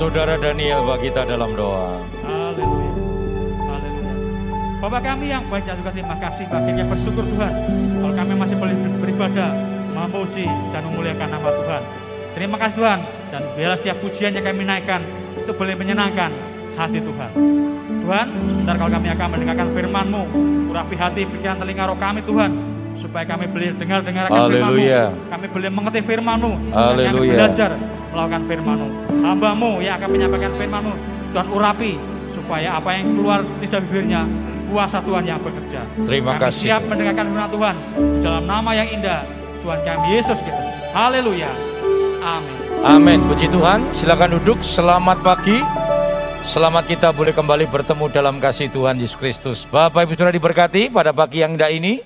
Saudara Daniel bagi kita dalam doa. Haleluya. Haleluya. Bapak kami yang banyak juga terima kasih bagian bersyukur Tuhan. Kalau kami masih boleh beribadah, memuji dan memuliakan nama Tuhan. Terima kasih Tuhan. Dan biarlah setiap pujian yang kami naikkan itu boleh menyenangkan hati Tuhan. Tuhan, sebentar kalau kami akan mendengarkan firman-Mu, urapi hati, pikiran, telinga roh kami Tuhan, supaya kami boleh dengar dengarkan firman-Mu. Kami boleh mengerti firman-Mu. Dan kami belajar melakukan firman-Mu. Hamba-Mu yang akan menyampaikan firman-Mu, Tuhan urapi supaya apa yang keluar lidah bibirnya kuasa Tuhan yang bekerja. Terima kami kasih. siap mendengarkan firman Tuhan di dalam nama yang indah Tuhan kami Yesus Kristus. Haleluya. Amin. Amin. Puji Tuhan. Silakan duduk. Selamat pagi. Selamat kita boleh kembali bertemu dalam kasih Tuhan Yesus Kristus. Bapak Ibu Saudara diberkati pada pagi yang indah ini.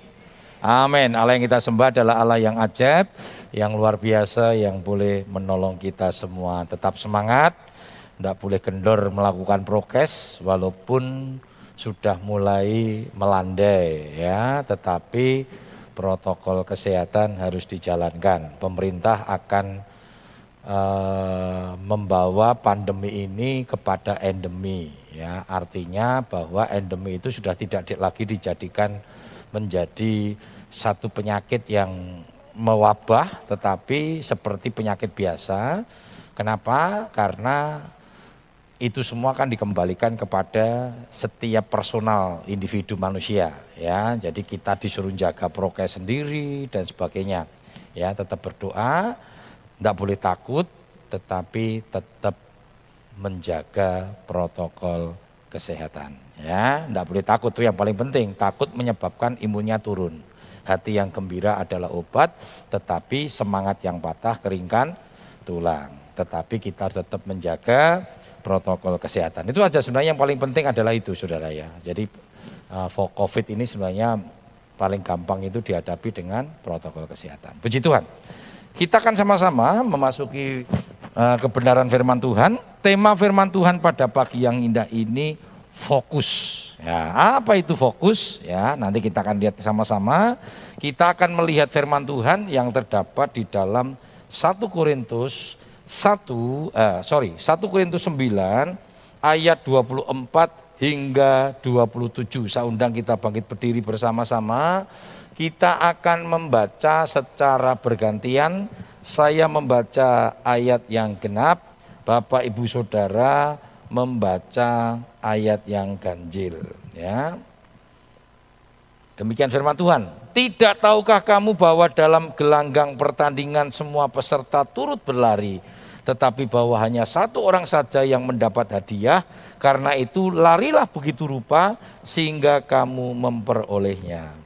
Amin. Allah yang kita sembah adalah Allah yang ajaib, yang luar biasa, yang boleh menolong kita semua. Tetap semangat, tidak boleh kendor melakukan prokes, walaupun sudah mulai melandai ya, tetapi protokol kesehatan harus dijalankan. Pemerintah akan eh, membawa pandemi ini kepada endemi ya artinya bahwa endemi itu sudah tidak lagi dijadikan menjadi satu penyakit yang mewabah tetapi seperti penyakit biasa. Kenapa? Karena itu semua kan dikembalikan kepada setiap personal individu manusia ya. Jadi kita disuruh jaga prokes sendiri dan sebagainya ya. Tetap berdoa tidak boleh takut tetapi tetap menjaga protokol kesehatan ya. Tidak boleh takut itu yang paling penting. Takut menyebabkan imunnya turun hati yang gembira adalah obat tetapi semangat yang patah keringkan tulang. Tetapi kita tetap menjaga protokol kesehatan. Itu aja sebenarnya yang paling penting adalah itu saudara ya. Jadi uh, for covid ini sebenarnya paling gampang itu dihadapi dengan protokol kesehatan. Puji Tuhan. Kita akan sama-sama memasuki uh, kebenaran firman Tuhan. Tema firman Tuhan pada pagi yang indah ini fokus. Ya, apa itu fokus? Ya, nanti kita akan lihat sama-sama. Kita akan melihat firman Tuhan yang terdapat di dalam 1 Korintus 1 eh, sorry, 1 Korintus 9 ayat 24 hingga 27. Saya undang kita bangkit berdiri bersama-sama. Kita akan membaca secara bergantian. Saya membaca ayat yang genap, Bapak Ibu Saudara membaca ayat yang ganjil, ya. Demikian firman Tuhan. Tidak tahukah kamu bahwa dalam gelanggang pertandingan semua peserta turut berlari, tetapi bahwa hanya satu orang saja yang mendapat hadiah, karena itu larilah begitu rupa sehingga kamu memperolehnya.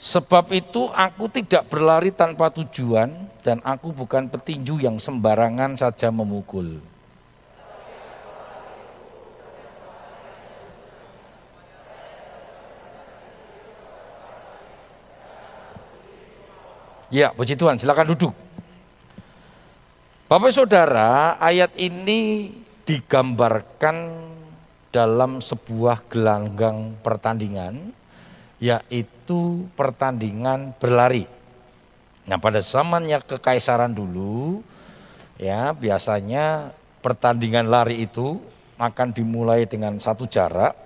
Sebab itu aku tidak berlari tanpa tujuan dan aku bukan petinju yang sembarangan saja memukul. Ya, puji Tuhan, silakan duduk. Bapak Saudara, ayat ini digambarkan dalam sebuah gelanggang pertandingan yaitu pertandingan berlari. Nah, pada zamannya kekaisaran dulu ya biasanya pertandingan lari itu akan dimulai dengan satu jarak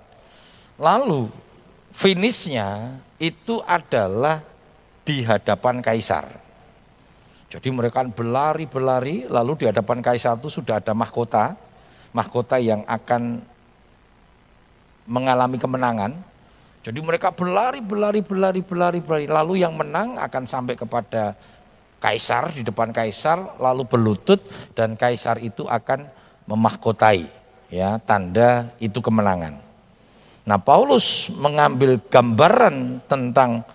lalu finishnya itu adalah di hadapan kaisar. Jadi mereka berlari-berlari lalu di hadapan kaisar itu sudah ada mahkota, mahkota yang akan mengalami kemenangan. Jadi mereka berlari, berlari, berlari, berlari, berlari. Lalu yang menang akan sampai kepada kaisar di depan kaisar, lalu berlutut dan kaisar itu akan memahkotai, ya tanda itu kemenangan. Nah Paulus mengambil gambaran tentang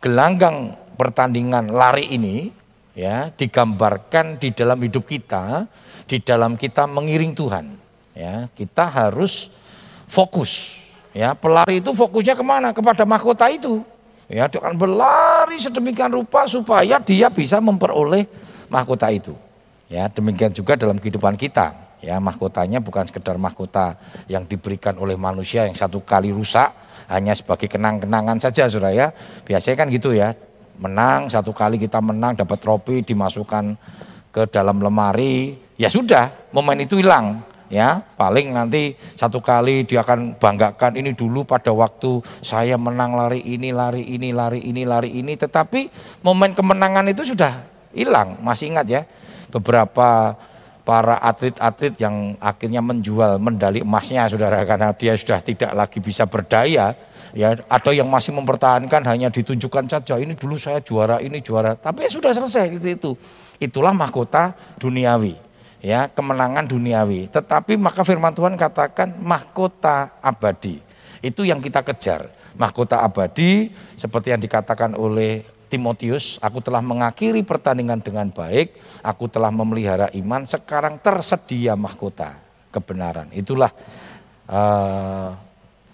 gelanggang pertandingan lari ini, ya digambarkan di dalam hidup kita, di dalam kita mengiring Tuhan. Ya kita harus fokus Ya, pelari itu fokusnya ke mana? Kepada mahkota itu. Ya, dia akan berlari sedemikian rupa supaya dia bisa memperoleh mahkota itu. Ya, demikian juga dalam kehidupan kita. Ya, mahkotanya bukan sekedar mahkota yang diberikan oleh manusia yang satu kali rusak hanya sebagai kenang-kenangan saja Saudara ya. Biasanya kan gitu ya. Menang satu kali kita menang dapat trofi dimasukkan ke dalam lemari, ya sudah, momen itu hilang ya paling nanti satu kali dia akan banggakan ini dulu pada waktu saya menang lari ini lari ini lari ini lari ini. Tetapi momen kemenangan itu sudah hilang masih ingat ya. Beberapa para atlet-atlet yang akhirnya menjual medali emasnya saudara karena dia sudah tidak lagi bisa berdaya ya atau yang masih mempertahankan hanya ditunjukkan saja ini dulu saya juara ini juara tapi ya sudah selesai itu itu. Itulah mahkota duniawi ya kemenangan duniawi. Tetapi maka firman Tuhan katakan mahkota abadi. Itu yang kita kejar. Mahkota abadi seperti yang dikatakan oleh Timotius, aku telah mengakhiri pertandingan dengan baik, aku telah memelihara iman, sekarang tersedia mahkota kebenaran. Itulah uh,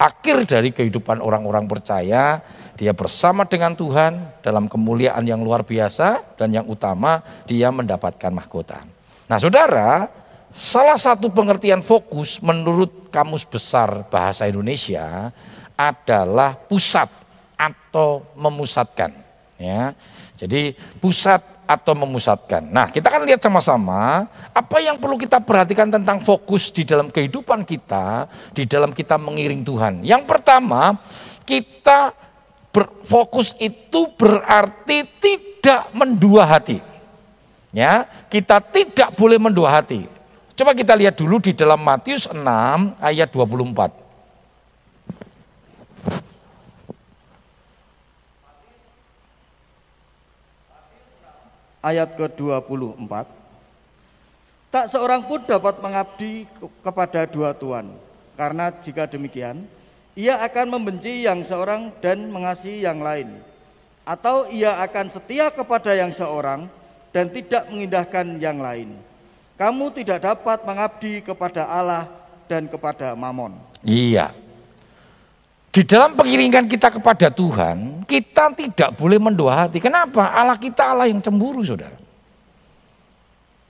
akhir dari kehidupan orang-orang percaya, dia bersama dengan Tuhan dalam kemuliaan yang luar biasa dan yang utama dia mendapatkan mahkota. Nah saudara, salah satu pengertian fokus menurut Kamus Besar Bahasa Indonesia adalah pusat atau memusatkan. Ya, jadi pusat atau memusatkan. Nah kita kan lihat sama-sama apa yang perlu kita perhatikan tentang fokus di dalam kehidupan kita, di dalam kita mengiring Tuhan. Yang pertama, kita berfokus itu berarti tidak mendua hati. Ya, kita tidak boleh mendua hati. Coba kita lihat dulu di dalam Matius 6 ayat 24. Ayat ke-24. Tak seorang pun dapat mengabdi kepada dua tuan, karena jika demikian, ia akan membenci yang seorang dan mengasihi yang lain, atau ia akan setia kepada yang seorang dan tidak mengindahkan yang lain. Kamu tidak dapat mengabdi kepada Allah dan kepada Mamon. Iya. Di dalam pengiringan kita kepada Tuhan, kita tidak boleh mendua hati. Kenapa? Allah kita Allah yang cemburu, saudara.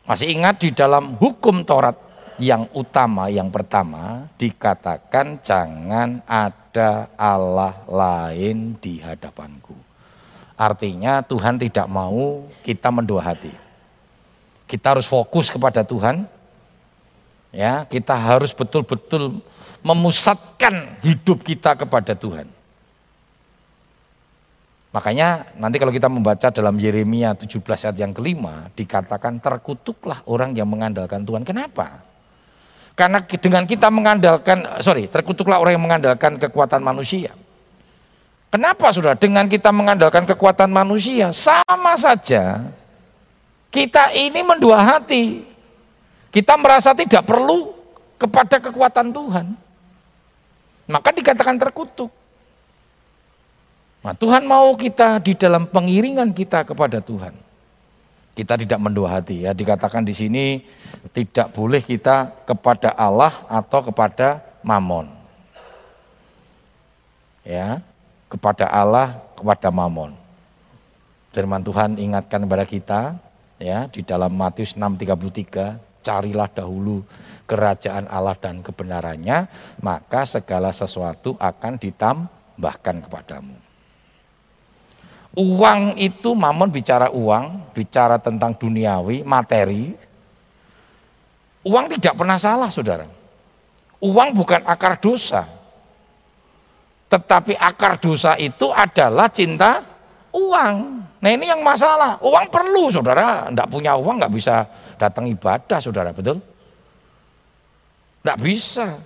Masih ingat di dalam hukum Taurat yang utama, yang pertama, dikatakan jangan ada Allah lain di hadapanku. Artinya Tuhan tidak mau kita mendua hati. Kita harus fokus kepada Tuhan. Ya, kita harus betul-betul memusatkan hidup kita kepada Tuhan. Makanya nanti kalau kita membaca dalam Yeremia 17 ayat yang kelima dikatakan terkutuklah orang yang mengandalkan Tuhan. Kenapa? Karena dengan kita mengandalkan, sorry, terkutuklah orang yang mengandalkan kekuatan manusia. Kenapa sudah dengan kita mengandalkan kekuatan manusia sama saja kita ini mendua hati. Kita merasa tidak perlu kepada kekuatan Tuhan. Maka dikatakan terkutuk. Nah, Tuhan mau kita di dalam pengiringan kita kepada Tuhan. Kita tidak mendua hati ya. Dikatakan di sini tidak boleh kita kepada Allah atau kepada Mamon. Ya, kepada Allah, kepada Mamon. Firman Tuhan ingatkan kepada kita ya di dalam Matius 6:33, carilah dahulu kerajaan Allah dan kebenarannya, maka segala sesuatu akan ditambahkan kepadamu. Uang itu Mamon bicara uang, bicara tentang duniawi, materi. Uang tidak pernah salah, Saudara. Uang bukan akar dosa. Tetapi akar dosa itu adalah cinta uang. Nah ini yang masalah. Uang perlu saudara. Tidak punya uang nggak bisa datang ibadah saudara. Betul? Tidak bisa.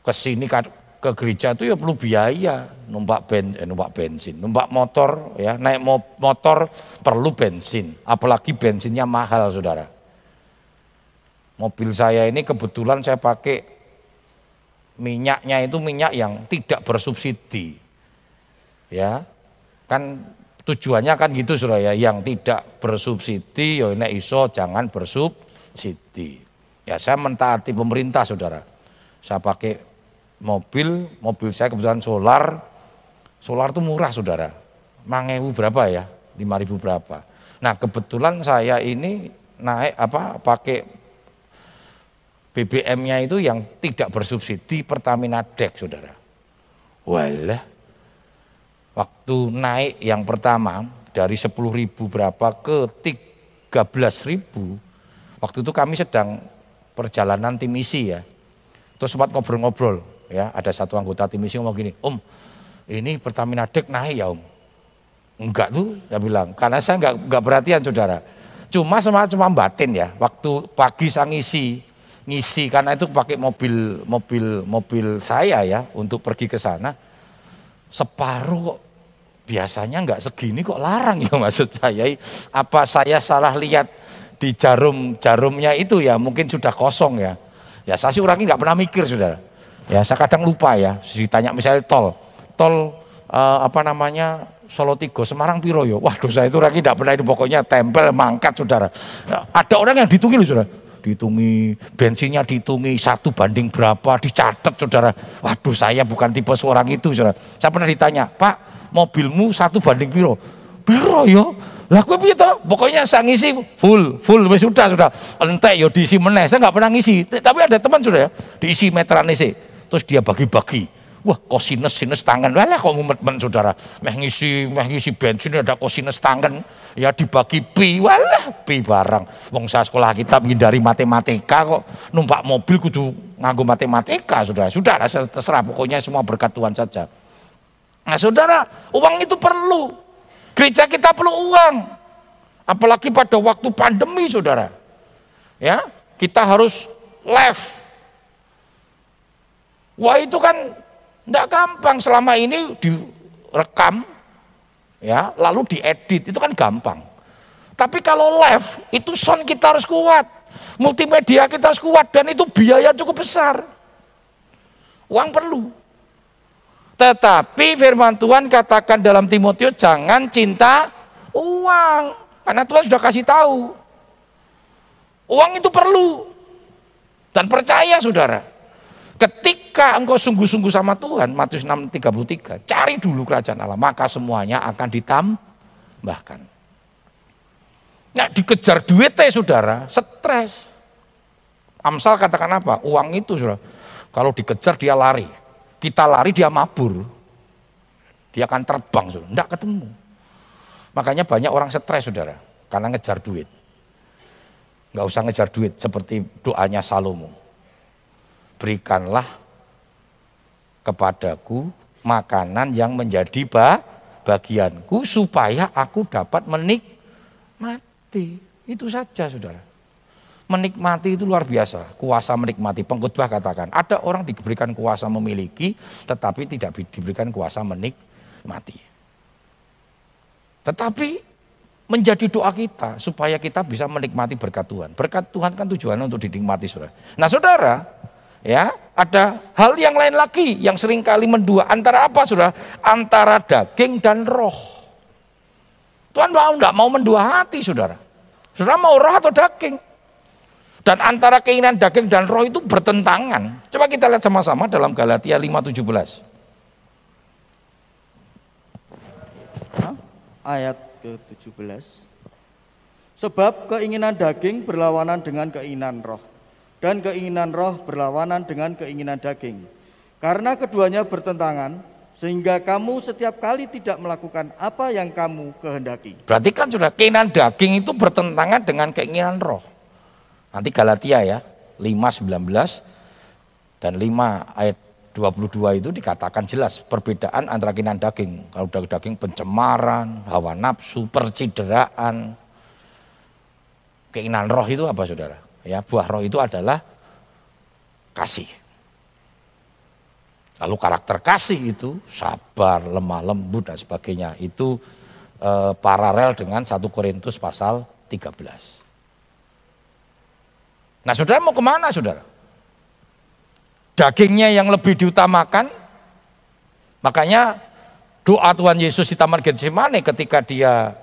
Ke sini ke gereja itu ya perlu biaya. Numpak, ben, eh, numpak bensin. Numpak motor ya. Naik motor perlu bensin. Apalagi bensinnya mahal saudara. Mobil saya ini kebetulan saya pakai minyaknya itu minyak yang tidak bersubsidi. Ya. Kan tujuannya kan gitu Saudara ya, yang tidak bersubsidi ya nek iso jangan bersubsidi. Ya saya mentaati pemerintah Saudara. Saya pakai mobil, mobil saya kebetulan solar. Solar itu murah Saudara. Mangewu berapa ya? 5000 berapa. Nah, kebetulan saya ini naik apa pakai BBM-nya itu yang tidak bersubsidi Pertamina Dek, saudara. Walah, waktu naik yang pertama dari 10 ribu berapa ke 13 ribu, waktu itu kami sedang perjalanan tim misi ya. Terus sempat ngobrol-ngobrol ya, ada satu anggota tim misi ngomong gini, Om, ini Pertamina Dek naik ya Om. Enggak tuh, saya bilang, karena saya enggak, enggak perhatian saudara. Cuma sama cuma batin ya, waktu pagi saya ngisi, ngisi karena itu pakai mobil mobil mobil saya ya untuk pergi ke sana. Separuh kok biasanya nggak segini kok larang ya maksud saya. Apa saya salah lihat di jarum jarumnya itu ya mungkin sudah kosong ya. Ya saya sih orangnya nggak pernah mikir saudara. Ya saya kadang lupa ya ditanya misalnya tol. Tol uh, apa namanya Solo Tigo Semarang Piro yo? Waduh saya itu orangnya nggak pernah itu pokoknya tempel mangkat saudara. Ada orang yang ditunggil saudara dihitungi, bensinnya dihitungi satu banding berapa, dicatat saudara. Waduh saya bukan tipe seorang itu saudara. Saya pernah ditanya, Pak mobilmu satu banding piro? Piro yo? Lah gue piye Pokoknya saya ngisi full, full wis sudah sudah. Entek yo diisi meneh. Saya nggak pernah ngisi. Tapi ada teman sudah ya, diisi meteran isi. Terus dia bagi-bagi. Wah, kosinus sinus tangan. Lah kok ngumet men saudara. Meh ngisi meh ngisi bensin ada kosinus tangan. Ya dibagi pi. Walah, pi barang. Wong saya sekolah kita menghindari matematika kok numpak mobil kudu nganggo matematika, Saudara. Sudah terserah pokoknya semua berkat Tuhan saja. Nah, Saudara, uang itu perlu. Gereja kita perlu uang. Apalagi pada waktu pandemi, Saudara. Ya, kita harus live. Wah, itu kan tidak gampang selama ini direkam, ya, lalu diedit itu kan gampang. Tapi kalau live itu sound kita harus kuat, multimedia kita harus kuat dan itu biaya cukup besar. Uang perlu. Tetapi firman Tuhan katakan dalam Timotius jangan cinta uang. Karena Tuhan sudah kasih tahu. Uang itu perlu. Dan percaya saudara. Ketika engkau sungguh-sungguh sama Tuhan, Matius 6:33, cari dulu kerajaan Allah, maka semuanya akan ditambahkan. Nah, dikejar duit teh saudara, stres. Amsal katakan apa? Uang itu saudara, kalau dikejar dia lari. Kita lari dia mabur. Dia akan terbang saudara, enggak ketemu. Makanya banyak orang stres saudara, karena ngejar duit. Enggak usah ngejar duit seperti doanya Salomo berikanlah kepadaku makanan yang menjadi bagianku supaya aku dapat menikmati. Itu saja saudara. Menikmati itu luar biasa, kuasa menikmati. Pengkhotbah katakan, ada orang diberikan kuasa memiliki, tetapi tidak diberikan kuasa menikmati. Tetapi menjadi doa kita supaya kita bisa menikmati berkat Tuhan. Berkat Tuhan kan tujuannya untuk dinikmati saudara. Nah saudara, Ya, ada hal yang lain lagi yang sering kali mendua antara apa Saudara? Antara daging dan roh. Tuhan mau enggak mau mendua hati Saudara. Saudara mau roh atau daging? Dan antara keinginan daging dan roh itu bertentangan. Coba kita lihat sama-sama dalam Galatia 5:17. Ayat ke-17. Sebab keinginan daging berlawanan dengan keinginan roh dan keinginan roh berlawanan dengan keinginan daging. Karena keduanya bertentangan, sehingga kamu setiap kali tidak melakukan apa yang kamu kehendaki. Berarti kan sudah keinginan daging itu bertentangan dengan keinginan roh. Nanti Galatia ya, 5:19 dan 5 ayat 22 itu dikatakan jelas perbedaan antara keinginan daging. Kalau daging pencemaran, hawa nafsu, percideraan. Keinginan roh itu apa saudara? Ya, buah roh itu adalah kasih. Lalu karakter kasih itu sabar, lemah lembut dan sebagainya itu e, paralel dengan 1 Korintus pasal 13. Nah saudara mau ke mana saudara? Dagingnya yang lebih diutamakan, makanya doa Tuhan Yesus di Taman Getsemane ketika dia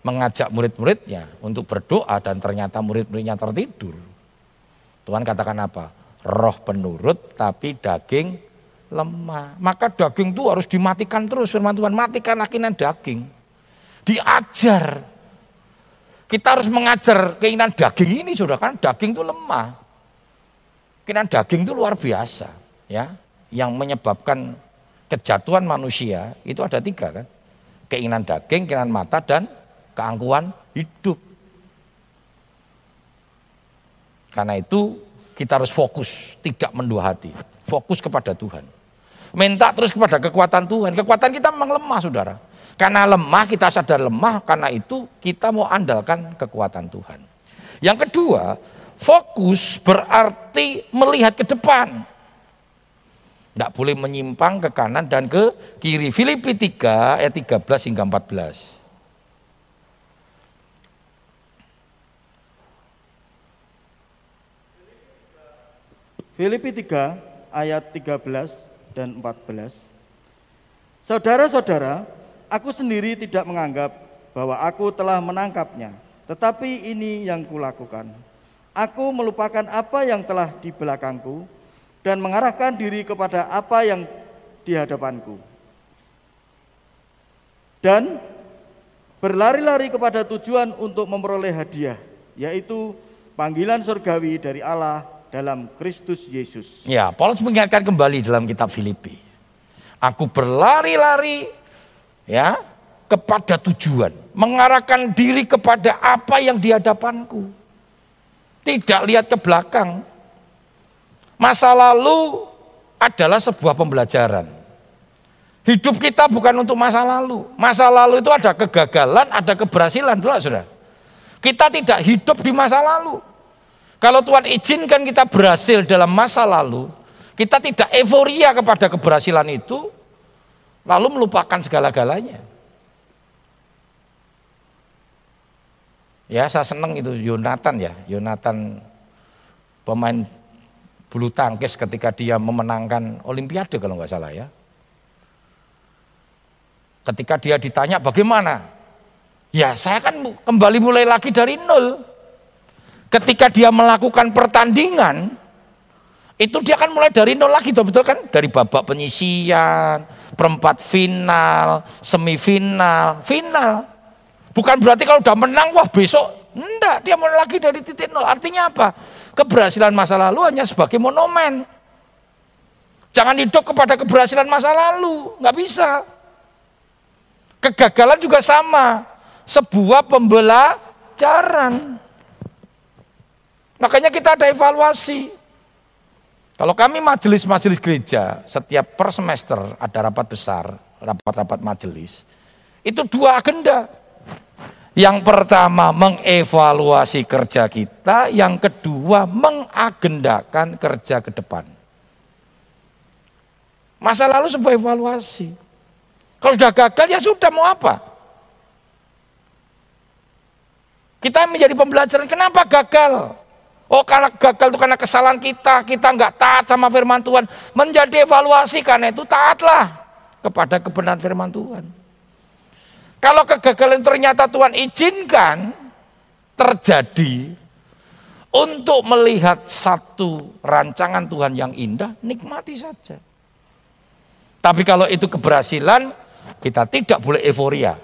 mengajak murid-muridnya untuk berdoa dan ternyata murid-muridnya tertidur. Tuhan katakan apa? Roh penurut tapi daging lemah. Maka daging itu harus dimatikan terus firman Tuhan. Matikan akinan daging. Diajar. Kita harus mengajar keinginan daging ini sudah kan daging itu lemah. Keinginan daging itu luar biasa ya. Yang menyebabkan kejatuhan manusia itu ada tiga kan. Keinginan daging, keinginan mata dan keangkuhan hidup. Karena itu kita harus fokus, tidak mendua hati. Fokus kepada Tuhan. Minta terus kepada kekuatan Tuhan. Kekuatan kita memang lemah saudara. Karena lemah, kita sadar lemah, karena itu kita mau andalkan kekuatan Tuhan. Yang kedua, fokus berarti melihat ke depan. Tidak boleh menyimpang ke kanan dan ke kiri. Filipi 3 ayat 13 hingga 14. Filipi 3 ayat 13 dan 14. Saudara-saudara, Aku sendiri tidak menganggap bahwa aku telah menangkapnya, tetapi ini yang kulakukan. Aku melupakan apa yang telah di belakangku dan mengarahkan diri kepada apa yang di hadapanku. Dan berlari-lari kepada tujuan untuk memperoleh hadiah, yaitu panggilan surgawi dari Allah dalam Kristus Yesus. Ya, Paulus mengingatkan kembali dalam kitab Filipi. Aku berlari-lari ya kepada tujuan, mengarahkan diri kepada apa yang di hadapanku. Tidak lihat ke belakang. Masa lalu adalah sebuah pembelajaran. Hidup kita bukan untuk masa lalu. Masa lalu itu ada kegagalan, ada keberhasilan, Saudara. Kita tidak hidup di masa lalu. Kalau Tuhan izinkan kita berhasil dalam masa lalu, kita tidak euforia kepada keberhasilan itu, lalu melupakan segala-galanya. Ya saya senang itu Yonatan ya, Yonatan pemain bulu tangkis ketika dia memenangkan Olimpiade kalau nggak salah ya. Ketika dia ditanya bagaimana, ya saya kan kembali mulai lagi dari nol. Ketika dia melakukan pertandingan, itu dia kan mulai dari nol lagi, betul kan? Dari babak penyisian, perempat final, semifinal, final. Bukan berarti kalau udah menang, wah besok. Enggak, dia mulai lagi dari titik nol. Artinya apa? Keberhasilan masa lalu hanya sebagai monumen. Jangan hidup kepada keberhasilan masa lalu, nggak bisa. Kegagalan juga sama, sebuah pembelajaran. Makanya kita ada evaluasi. Kalau kami majelis-majelis gereja, setiap per semester ada rapat besar, rapat-rapat majelis, itu dua agenda. Yang pertama mengevaluasi kerja kita, yang kedua mengagendakan kerja ke depan. Masa lalu sebuah evaluasi. Kalau sudah gagal ya sudah mau apa? Kita menjadi pembelajaran kenapa gagal? Oh karena gagal itu karena kesalahan kita, kita nggak taat sama firman Tuhan. Menjadi evaluasi karena itu taatlah kepada kebenaran firman Tuhan. Kalau kegagalan ternyata Tuhan izinkan terjadi untuk melihat satu rancangan Tuhan yang indah, nikmati saja. Tapi kalau itu keberhasilan, kita tidak boleh euforia.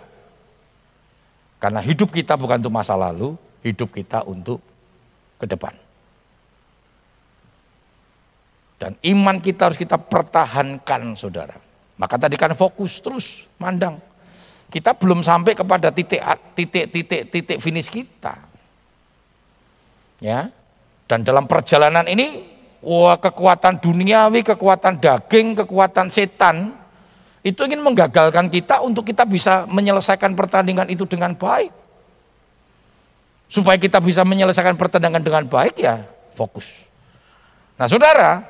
Karena hidup kita bukan untuk masa lalu, hidup kita untuk ke depan. Dan iman kita harus kita pertahankan saudara. Maka tadi kan fokus terus mandang. Kita belum sampai kepada titik titik titik titik finish kita. Ya. Dan dalam perjalanan ini wah kekuatan duniawi, kekuatan daging, kekuatan setan itu ingin menggagalkan kita untuk kita bisa menyelesaikan pertandingan itu dengan baik. Supaya kita bisa menyelesaikan pertandingan dengan baik ya fokus. Nah saudara,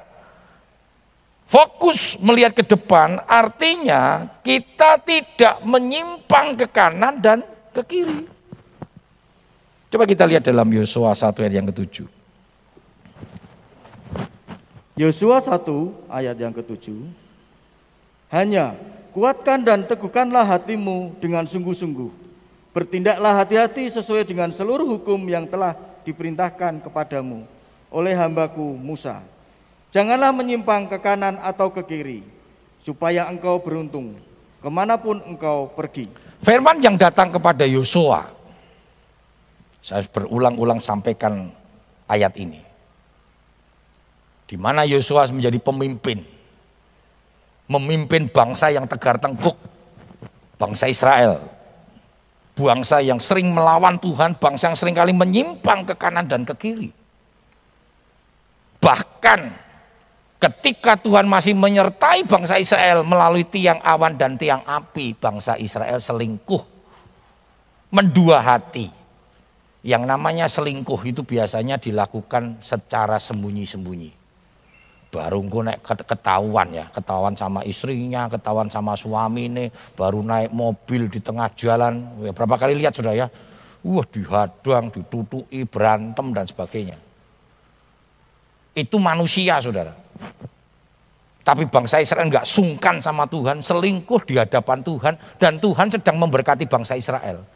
fokus melihat ke depan artinya kita tidak menyimpang ke kanan dan ke kiri. Coba kita lihat dalam Yosua 1 ayat yang ketujuh. Yosua 1 ayat yang ketujuh. Hanya kuatkan dan teguhkanlah hatimu dengan sungguh-sungguh Bertindaklah hati-hati sesuai dengan seluruh hukum yang telah diperintahkan kepadamu oleh hambaku Musa. Janganlah menyimpang ke kanan atau ke kiri, supaya engkau beruntung ke mana pun engkau pergi. Firman yang datang kepada Yosua Saya berulang-ulang sampaikan ayat ini. Di mana Yosua menjadi pemimpin. Memimpin bangsa yang tegar tengkuk. Bangsa Israel. Bangsa yang sering melawan Tuhan, bangsa yang sering kali menyimpang ke kanan dan ke kiri. Bahkan ketika Tuhan masih menyertai bangsa Israel melalui tiang awan dan tiang api, bangsa Israel selingkuh. Mendua hati yang namanya selingkuh itu biasanya dilakukan secara sembunyi-sembunyi. Baru engko naik ketahuan ya, ketahuan sama istrinya, ketahuan sama suami ini, baru naik mobil di tengah jalan. Ya, berapa kali lihat sudah ya? Wah dihadang, ditutui, berantem dan sebagainya. Itu manusia saudara. Tapi bangsa Israel enggak sungkan sama Tuhan, selingkuh di hadapan Tuhan, dan Tuhan sedang memberkati bangsa Israel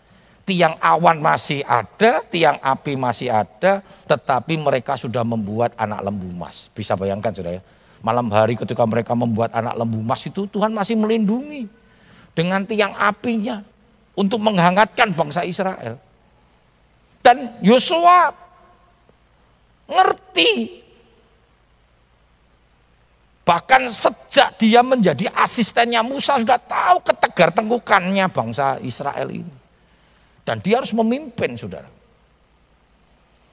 tiang awan masih ada, tiang api masih ada, tetapi mereka sudah membuat anak lembu emas. Bisa bayangkan sudah ya. Malam hari ketika mereka membuat anak lembu emas itu Tuhan masih melindungi dengan tiang apinya untuk menghangatkan bangsa Israel. Dan Yosua ngerti Bahkan sejak dia menjadi asistennya Musa sudah tahu ketegar tengkukannya bangsa Israel ini. Dan dia harus memimpin, saudara.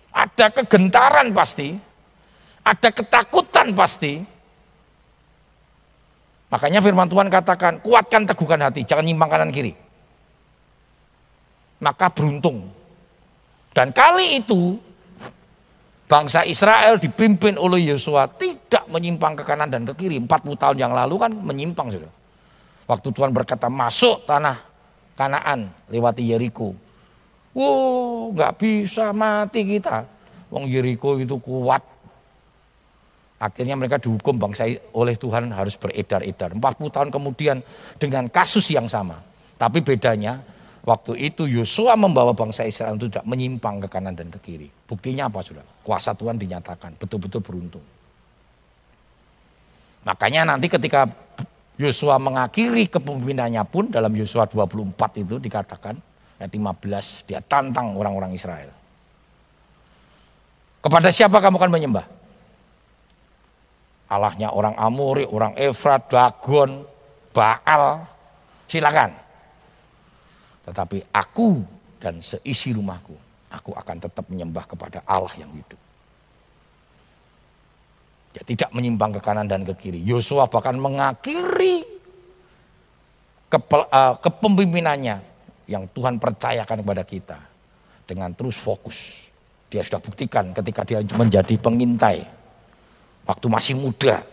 Ada kegentaran pasti, ada ketakutan pasti. Makanya firman Tuhan katakan, kuatkan teguhkan hati, jangan nyimpang kanan kiri. Maka beruntung. Dan kali itu, bangsa Israel dipimpin oleh Yosua tidak menyimpang ke kanan dan ke kiri. 40 tahun yang lalu kan menyimpang sudah. Waktu Tuhan berkata masuk tanah Kanaan lewati Yeriko. Wow, nggak bisa mati kita. Wong Yeriko itu kuat. Akhirnya mereka dihukum bangsa oleh Tuhan harus beredar-edar. 40 tahun kemudian dengan kasus yang sama. Tapi bedanya waktu itu Yosua membawa bangsa Israel itu tidak menyimpang ke kanan dan ke kiri. Buktinya apa sudah? Kuasa Tuhan dinyatakan, betul-betul beruntung. Makanya nanti ketika Yosua mengakhiri kepemimpinannya pun dalam Yosua 24 itu dikatakan ayat 15 dia tantang orang-orang Israel. Kepada siapa kamu akan menyembah? Allahnya orang Amori, orang Efrat, Dagon, Baal, silakan. Tetapi aku dan seisi rumahku, aku akan tetap menyembah kepada Allah yang hidup. Dia tidak menyimpang ke kanan dan ke kiri. Yosua bahkan mengakhiri eh, kepemimpinannya yang Tuhan percayakan kepada kita dengan terus fokus. Dia sudah buktikan ketika dia menjadi pengintai. Waktu masih muda.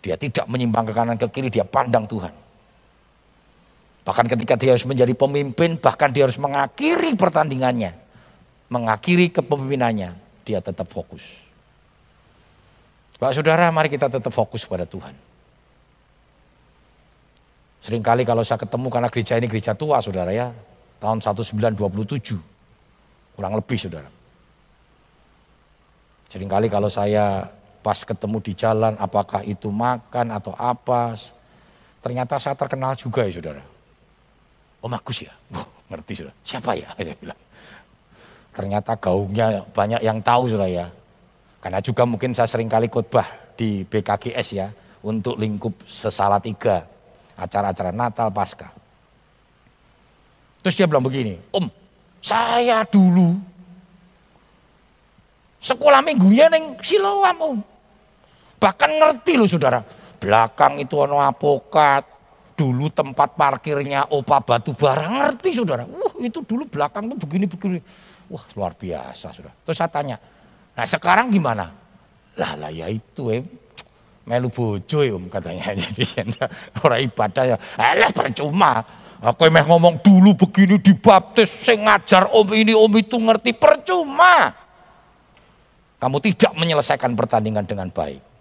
Dia tidak menyimpang ke kanan ke kiri, dia pandang Tuhan. Bahkan ketika dia harus menjadi pemimpin, bahkan dia harus mengakhiri pertandingannya. Mengakhiri kepemimpinannya, dia tetap fokus. Pak saudara, mari kita tetap fokus pada Tuhan. Seringkali kalau saya ketemu karena gereja ini gereja tua saudara ya. Tahun 1927. Kurang lebih saudara. Seringkali kalau saya pas ketemu di jalan apakah itu makan atau apa. Ternyata saya terkenal juga ya saudara. Oh Agus ya? Wah, ngerti saudara. Siapa ya? Saya bilang. Ternyata gaungnya banyak yang tahu saudara ya. Karena juga mungkin saya sering kali khotbah di BKGS ya. Untuk lingkup sesala tiga acara-acara Natal, Pasca. Terus dia bilang begini, Om, saya dulu sekolah minggunya neng Siloam Om. Bahkan ngerti loh saudara, belakang itu ono apokat, dulu tempat parkirnya opa batu bara ngerti saudara. Wah itu dulu belakang tuh begini-begini. Wah luar biasa saudara. Terus saya tanya, nah sekarang gimana? Lah lah ya itu eh melu bojo ya om katanya. Jadi orang ibadah ya. Alah percuma. Aku emang ngomong dulu begini dibaptis sing ngajar om ini om itu ngerti. Percuma. Kamu tidak menyelesaikan pertandingan dengan baik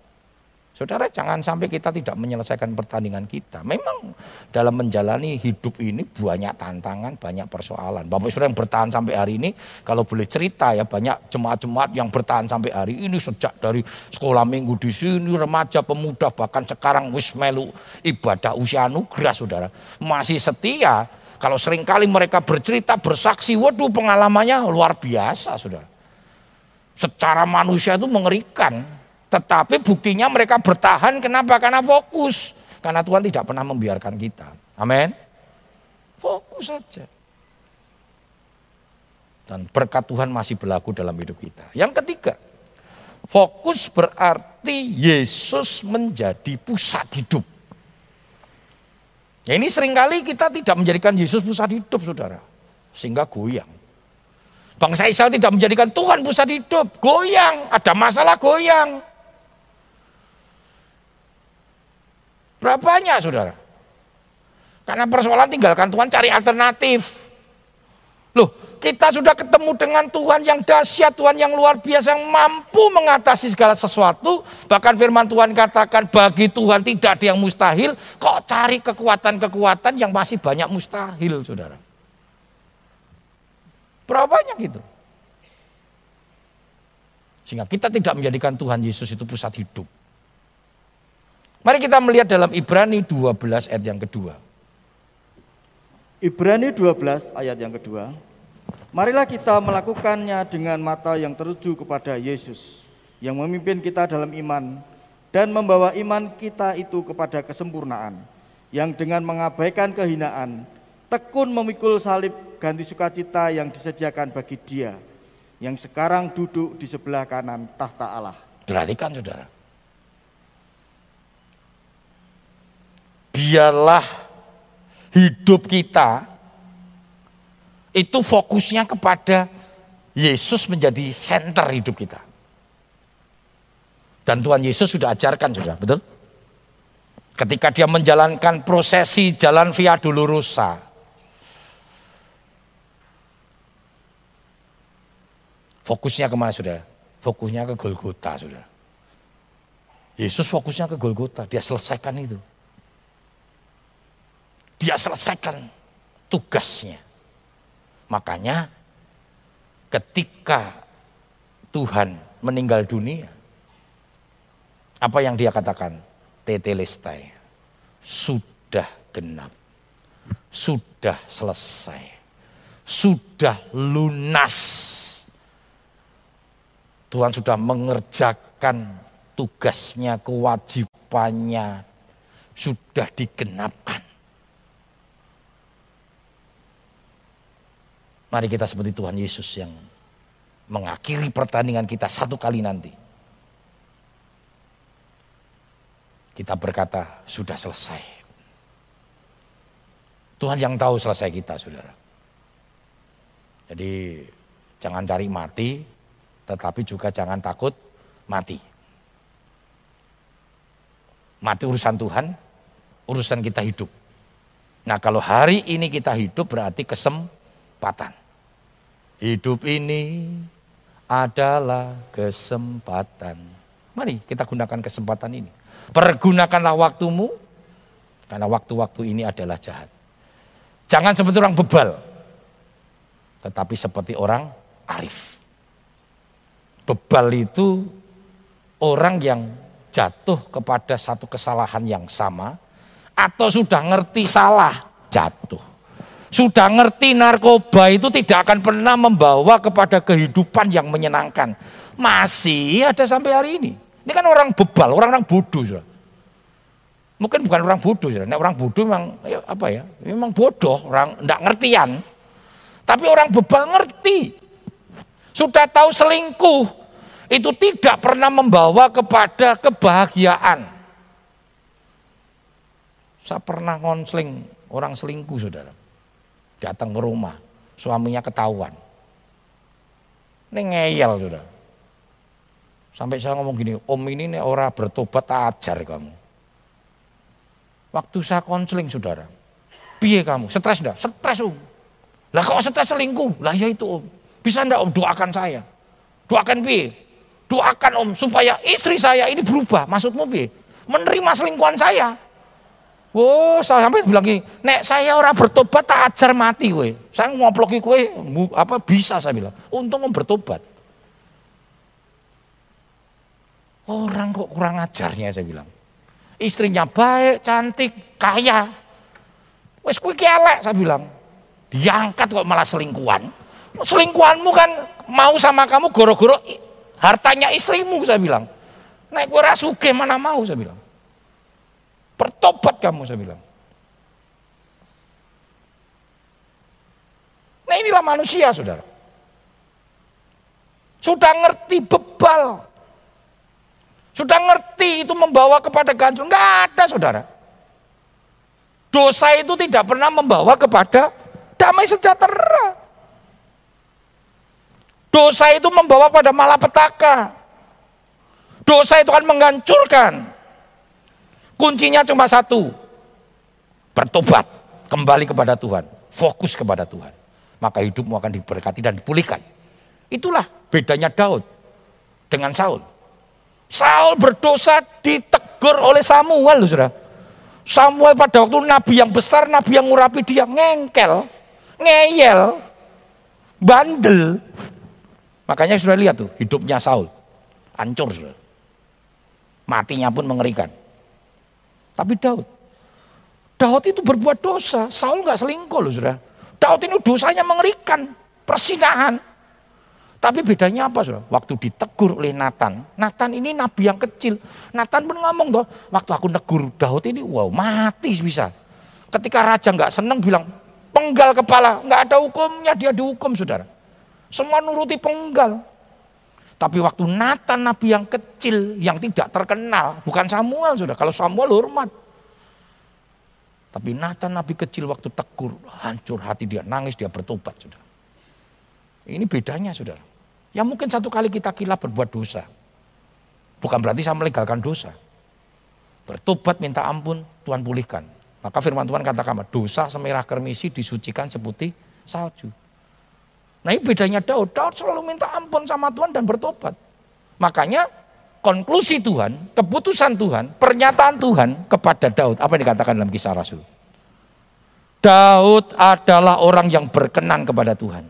Saudara jangan sampai kita tidak menyelesaikan pertandingan kita. Memang dalam menjalani hidup ini banyak tantangan, banyak persoalan. Bapak Saudara yang bertahan sampai hari ini, kalau boleh cerita ya banyak jemaat-jemaat yang bertahan sampai hari ini sejak dari sekolah minggu di sini, remaja, pemuda, bahkan sekarang wis melu ibadah usia anugerah Saudara. Masih setia Kalau sering kali mereka bercerita, bersaksi, waduh pengalamannya luar biasa saudara. Secara manusia itu mengerikan. Tetapi buktinya mereka bertahan, kenapa? Karena fokus. Karena Tuhan tidak pernah membiarkan kita. Amin. Fokus saja. Dan berkat Tuhan masih berlaku dalam hidup kita. Yang ketiga, fokus berarti Yesus menjadi pusat hidup. Ya ini sering kali kita tidak menjadikan Yesus pusat hidup saudara. Sehingga goyang. Bangsa Israel tidak menjadikan Tuhan pusat hidup. Goyang, ada masalah goyang. Berapa banyak saudara? Karena persoalan tinggalkan Tuhan cari alternatif. Loh kita sudah ketemu dengan Tuhan yang dahsyat, Tuhan yang luar biasa, yang mampu mengatasi segala sesuatu. Bahkan firman Tuhan katakan bagi Tuhan tidak ada yang mustahil. Kok cari kekuatan-kekuatan yang masih banyak mustahil, saudara. Berapa banyak itu? Sehingga kita tidak menjadikan Tuhan Yesus itu pusat hidup. Mari kita melihat dalam Ibrani 12 ayat yang kedua. Ibrani 12 ayat yang kedua. Marilah kita melakukannya dengan mata yang tertuju kepada Yesus yang memimpin kita dalam iman dan membawa iman kita itu kepada kesempurnaan yang dengan mengabaikan kehinaan tekun memikul salib ganti sukacita yang disediakan bagi dia yang sekarang duduk di sebelah kanan tahta Allah. Perhatikan saudara. Biarlah hidup kita itu fokusnya kepada Yesus menjadi center hidup kita. Dan Tuhan Yesus sudah ajarkan sudah, betul? Ketika dia menjalankan prosesi jalan Via Dolorosa. Fokusnya ke mana sudah? Fokusnya ke Golgota sudah. Yesus fokusnya ke Golgota, dia selesaikan itu. Dia selesaikan tugasnya. Makanya ketika Tuhan meninggal dunia, apa yang dia katakan? Tetelestai. Sudah genap. Sudah selesai. Sudah lunas. Tuhan sudah mengerjakan tugasnya, kewajibannya. Sudah digenapkan. Mari kita seperti Tuhan Yesus yang mengakhiri pertandingan kita satu kali nanti. Kita berkata, sudah selesai. Tuhan yang tahu selesai kita, saudara. Jadi jangan cari mati, tetapi juga jangan takut mati. Mati urusan Tuhan, urusan kita hidup. Nah kalau hari ini kita hidup berarti kesempatan. Hidup ini adalah kesempatan. Mari kita gunakan kesempatan ini. Pergunakanlah waktumu, karena waktu-waktu ini adalah jahat. Jangan seperti orang bebal, tetapi seperti orang arif. Bebal itu orang yang jatuh kepada satu kesalahan yang sama, atau sudah ngerti salah, jatuh sudah ngerti narkoba itu tidak akan pernah membawa kepada kehidupan yang menyenangkan. Masih ada sampai hari ini. Ini kan orang bebal, orang-orang bodoh. Sudah. Mungkin bukan orang bodoh. Sudah. Orang bodoh memang ya, apa ya? Memang bodoh, orang tidak ngertian. Tapi orang bebal ngerti. Sudah tahu selingkuh itu tidak pernah membawa kepada kebahagiaan. Saya pernah ngonsling orang selingkuh, saudara datang ke rumah, suaminya ketahuan. Ini ngeyel sudah. Sampai saya ngomong gini, om ini nih orang bertobat ajar kamu. Waktu saya konseling saudara, piye kamu, stres enggak? Stres om. Lah kok stres selingkuh? Lah ya itu om. Bisa enggak om doakan saya? Doakan piye? Doakan om supaya istri saya ini berubah. Maksudmu piye? Menerima selingkuhan saya. Wow, saya sampai bilang gini, nek saya orang bertobat tak ajar mati kowe. Saya ngoploki kowe apa bisa saya bilang. Untung om bertobat. Orang kok kurang ajarnya saya bilang. Istrinya baik, cantik, kaya. Wes kowe elek saya bilang. Diangkat kok malah selingkuhan. Selingkuhanmu kan mau sama kamu goro-goro hartanya istrimu saya bilang. Naik gue rasuke mana mau saya bilang. Bertobat kamu saya bilang. Nah inilah manusia saudara. Sudah ngerti bebal. Sudah ngerti itu membawa kepada ganjil. Enggak ada saudara. Dosa itu tidak pernah membawa kepada damai sejahtera. Dosa itu membawa pada malapetaka. Dosa itu akan menghancurkan. Kuncinya cuma satu. Bertobat. Kembali kepada Tuhan. Fokus kepada Tuhan. Maka hidupmu akan diberkati dan dipulihkan. Itulah bedanya Daud dengan Saul. Saul berdosa ditegur oleh Samuel, saudara. Samuel pada waktu nabi yang besar, nabi yang ngurapi dia, ngengkel, ngeyel, bandel. Makanya sudah lihat tuh hidupnya Saul. Hancur sudah. Matinya pun mengerikan. Tapi Daud. Daud itu berbuat dosa. Saul nggak selingkuh loh sudah. Daud ini dosanya mengerikan. Persinahan. Tapi bedanya apa saudara? Waktu ditegur oleh Nathan, Nathan ini nabi yang kecil. Nathan pun ngomong toh, waktu aku negur Daud ini, wow mati bisa. Ketika raja nggak seneng bilang, penggal kepala, nggak ada hukumnya dia dihukum saudara. Semua nuruti penggal. Tapi waktu Nathan nabi yang kecil, yang tidak terkenal, bukan Samuel saudara. Kalau Samuel hormat. Tapi Nathan nabi kecil waktu tegur, hancur hati dia, nangis dia bertobat saudara. Ini bedanya saudara. Ya mungkin satu kali kita kilap berbuat dosa. Bukan berarti saya melegalkan dosa. Bertobat minta ampun, Tuhan pulihkan. Maka firman Tuhan katakan, dosa semerah kermisi disucikan seputih salju. Nah ini bedanya Daud. Daud selalu minta ampun sama Tuhan dan bertobat. Makanya konklusi Tuhan, keputusan Tuhan, pernyataan Tuhan kepada Daud. Apa yang dikatakan dalam kisah Rasul? Daud adalah orang yang berkenan kepada Tuhan.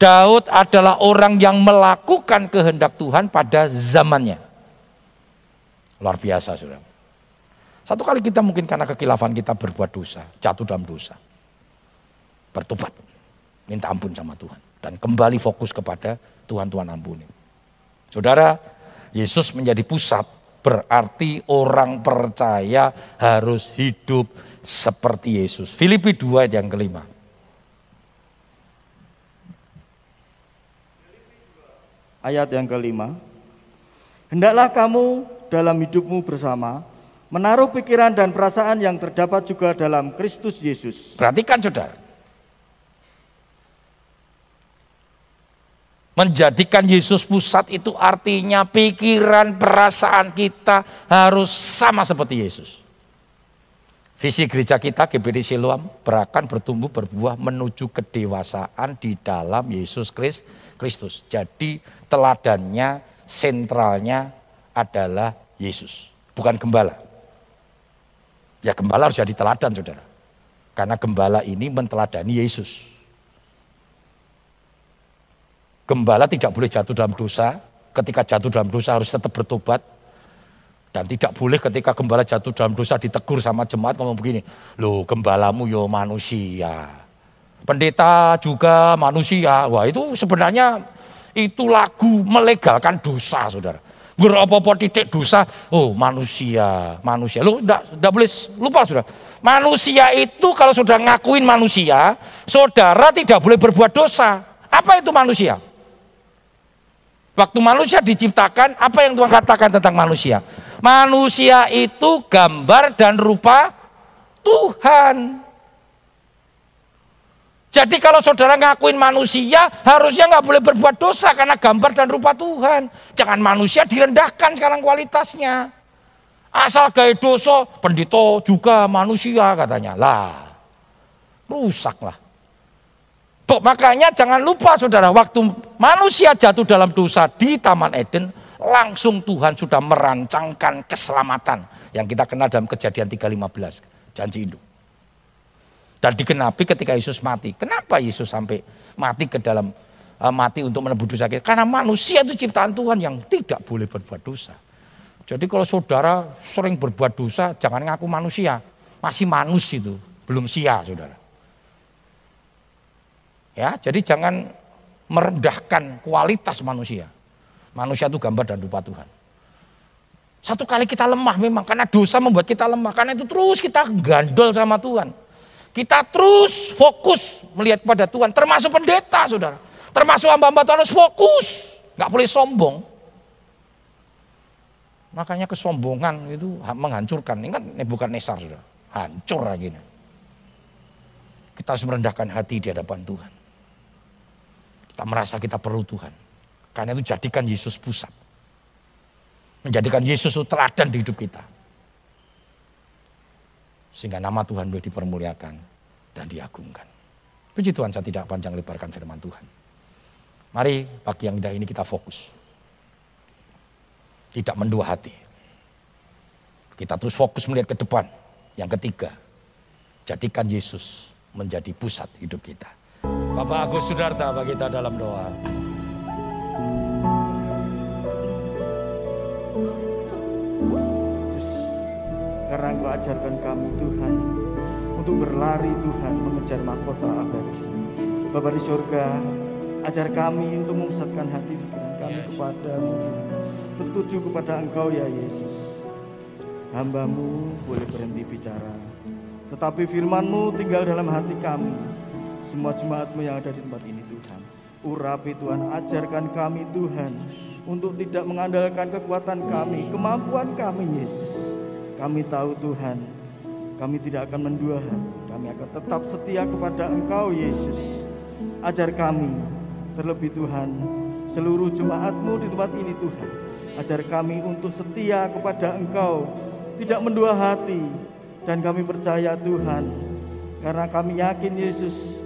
Daud adalah orang yang melakukan kehendak Tuhan pada zamannya. Luar biasa, saudara. Satu kali kita mungkin karena kekilafan kita berbuat dosa, jatuh dalam dosa. Bertobat, minta ampun sama Tuhan. Dan kembali fokus kepada Tuhan, Tuhan ampuni. Saudara, Yesus menjadi pusat, berarti orang percaya harus hidup seperti Yesus. Filipi 2 yang kelima. ayat yang kelima. Hendaklah kamu dalam hidupmu bersama menaruh pikiran dan perasaan yang terdapat juga dalam Kristus Yesus. Perhatikan saudara. Menjadikan Yesus pusat itu artinya pikiran perasaan kita harus sama seperti Yesus. Visi gereja kita GBD Siloam berakan bertumbuh berbuah menuju kedewasaan di dalam Yesus Kristus. Jadi teladannya, sentralnya adalah Yesus, bukan gembala. Ya gembala harus jadi teladan saudara. Karena gembala ini menteladani Yesus. Gembala tidak boleh jatuh dalam dosa. Ketika jatuh dalam dosa harus tetap bertobat, dan tidak boleh ketika gembala jatuh dalam dosa ditegur sama jemaat ngomong begini. Loh gembalamu yo manusia. Pendeta juga manusia. Wah itu sebenarnya itu lagu melegalkan dosa saudara. Berapa titik dosa, oh manusia, manusia. Lu enggak, enggak boleh lupa saudara. Manusia itu kalau sudah ngakuin manusia, saudara tidak boleh berbuat dosa. Apa itu manusia? Waktu manusia diciptakan, apa yang Tuhan katakan tentang manusia? Manusia itu gambar dan rupa Tuhan. Jadi kalau saudara ngakuin manusia, harusnya nggak boleh berbuat dosa karena gambar dan rupa Tuhan. Jangan manusia direndahkan sekarang kualitasnya. Asal gaya dosa, pendito juga manusia katanya. Lah, rusak lah. Makanya jangan lupa saudara, waktu manusia jatuh dalam dosa di Taman Eden, langsung Tuhan sudah merancangkan keselamatan yang kita kenal dalam kejadian 3.15 janji induk. Dan dikenapi ketika Yesus mati. Kenapa Yesus sampai mati ke dalam uh, mati untuk menebus dosa kita? Karena manusia itu ciptaan Tuhan yang tidak boleh berbuat dosa. Jadi kalau saudara sering berbuat dosa, jangan ngaku manusia. Masih manus itu, belum sia saudara. Ya, jadi jangan merendahkan kualitas manusia. Manusia itu gambar dan rupa Tuhan. Satu kali kita lemah memang karena dosa membuat kita lemah. Karena itu terus kita gandol sama Tuhan. Kita terus fokus melihat pada Tuhan. Termasuk pendeta saudara. Termasuk hamba-hamba Tuhan harus fokus. Gak boleh sombong. Makanya kesombongan itu menghancurkan. Ingat Nebukadnezar sudah. Hancur lagi. Kita harus merendahkan hati di hadapan Tuhan. Kita merasa kita perlu Tuhan. Karena itu jadikan Yesus pusat. Menjadikan Yesus teladan di hidup kita. Sehingga nama Tuhan boleh dipermuliakan dan diagungkan. Puji Tuhan saya tidak panjang lebarkan firman Tuhan. Mari pagi yang indah ini kita fokus. Tidak mendua hati. Kita terus fokus melihat ke depan. Yang ketiga, jadikan Yesus menjadi pusat hidup kita. Bapak Agus Sudarta bagi kita dalam doa. karena Engkau ajarkan kami Tuhan untuk berlari Tuhan mengejar mahkota abadi. Bapa di surga, ajar kami untuk memusatkan hati pikiran kami kepadamu Tuhan. Tertuju kepada Engkau ya Yesus. Hambamu boleh berhenti bicara. Tetapi firmanmu tinggal dalam hati kami. Semua jemaatmu yang ada di tempat ini Tuhan. Urapi Tuhan, ajarkan kami Tuhan. Untuk tidak mengandalkan kekuatan kami, kemampuan kami Yesus. Kami tahu Tuhan, kami tidak akan mendua hati. Kami akan tetap setia kepada Engkau Yesus. Ajar kami, terlebih Tuhan, seluruh jemaatmu di tempat ini Tuhan. Ajar kami untuk setia kepada Engkau, tidak mendua hati. Dan kami percaya Tuhan, karena kami yakin Yesus,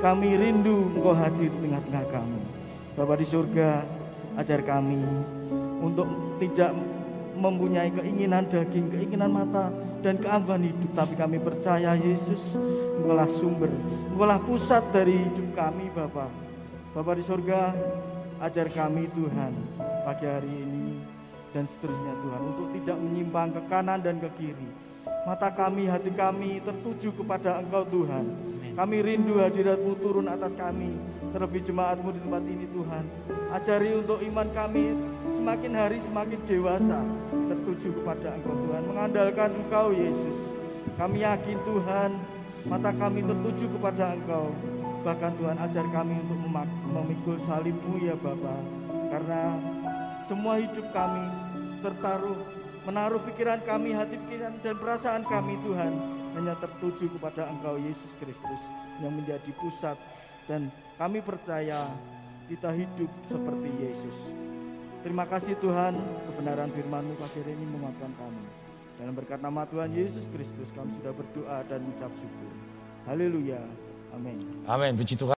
kami rindu Engkau hadir di tengah-tengah kami. Bapa di surga, ajar kami untuk tidak mempunyai keinginan daging, keinginan mata, dan keangkuhan hidup. Tapi kami percaya Yesus, Engkaulah sumber, Engkaulah pusat dari hidup kami Bapak. Bapak di surga, ajar kami Tuhan pagi hari ini dan seterusnya Tuhan untuk tidak menyimpang ke kanan dan ke kiri. Mata kami, hati kami tertuju kepada Engkau Tuhan. Kami rindu hadiratmu turun atas kami. Terlebih jemaatmu di tempat ini Tuhan. Ajari untuk iman kami semakin hari semakin dewasa. Tertuju kepada Engkau Tuhan. Mengandalkan Engkau Yesus. Kami yakin Tuhan mata kami tertuju kepada Engkau. Bahkan Tuhan ajar kami untuk memikul salibmu ya Bapa. Karena semua hidup kami tertaruh menaruh pikiran kami, hati pikiran dan perasaan kami Tuhan hanya tertuju kepada Engkau Yesus Kristus yang menjadi pusat dan kami percaya kita hidup seperti Yesus. Terima kasih Tuhan, kebenaran firman-Mu pagi ini menguatkan kami. Dalam berkat nama Tuhan Yesus Kristus kami sudah berdoa dan mengucap syukur. Haleluya. Amin. Amin. Puji Tuhan.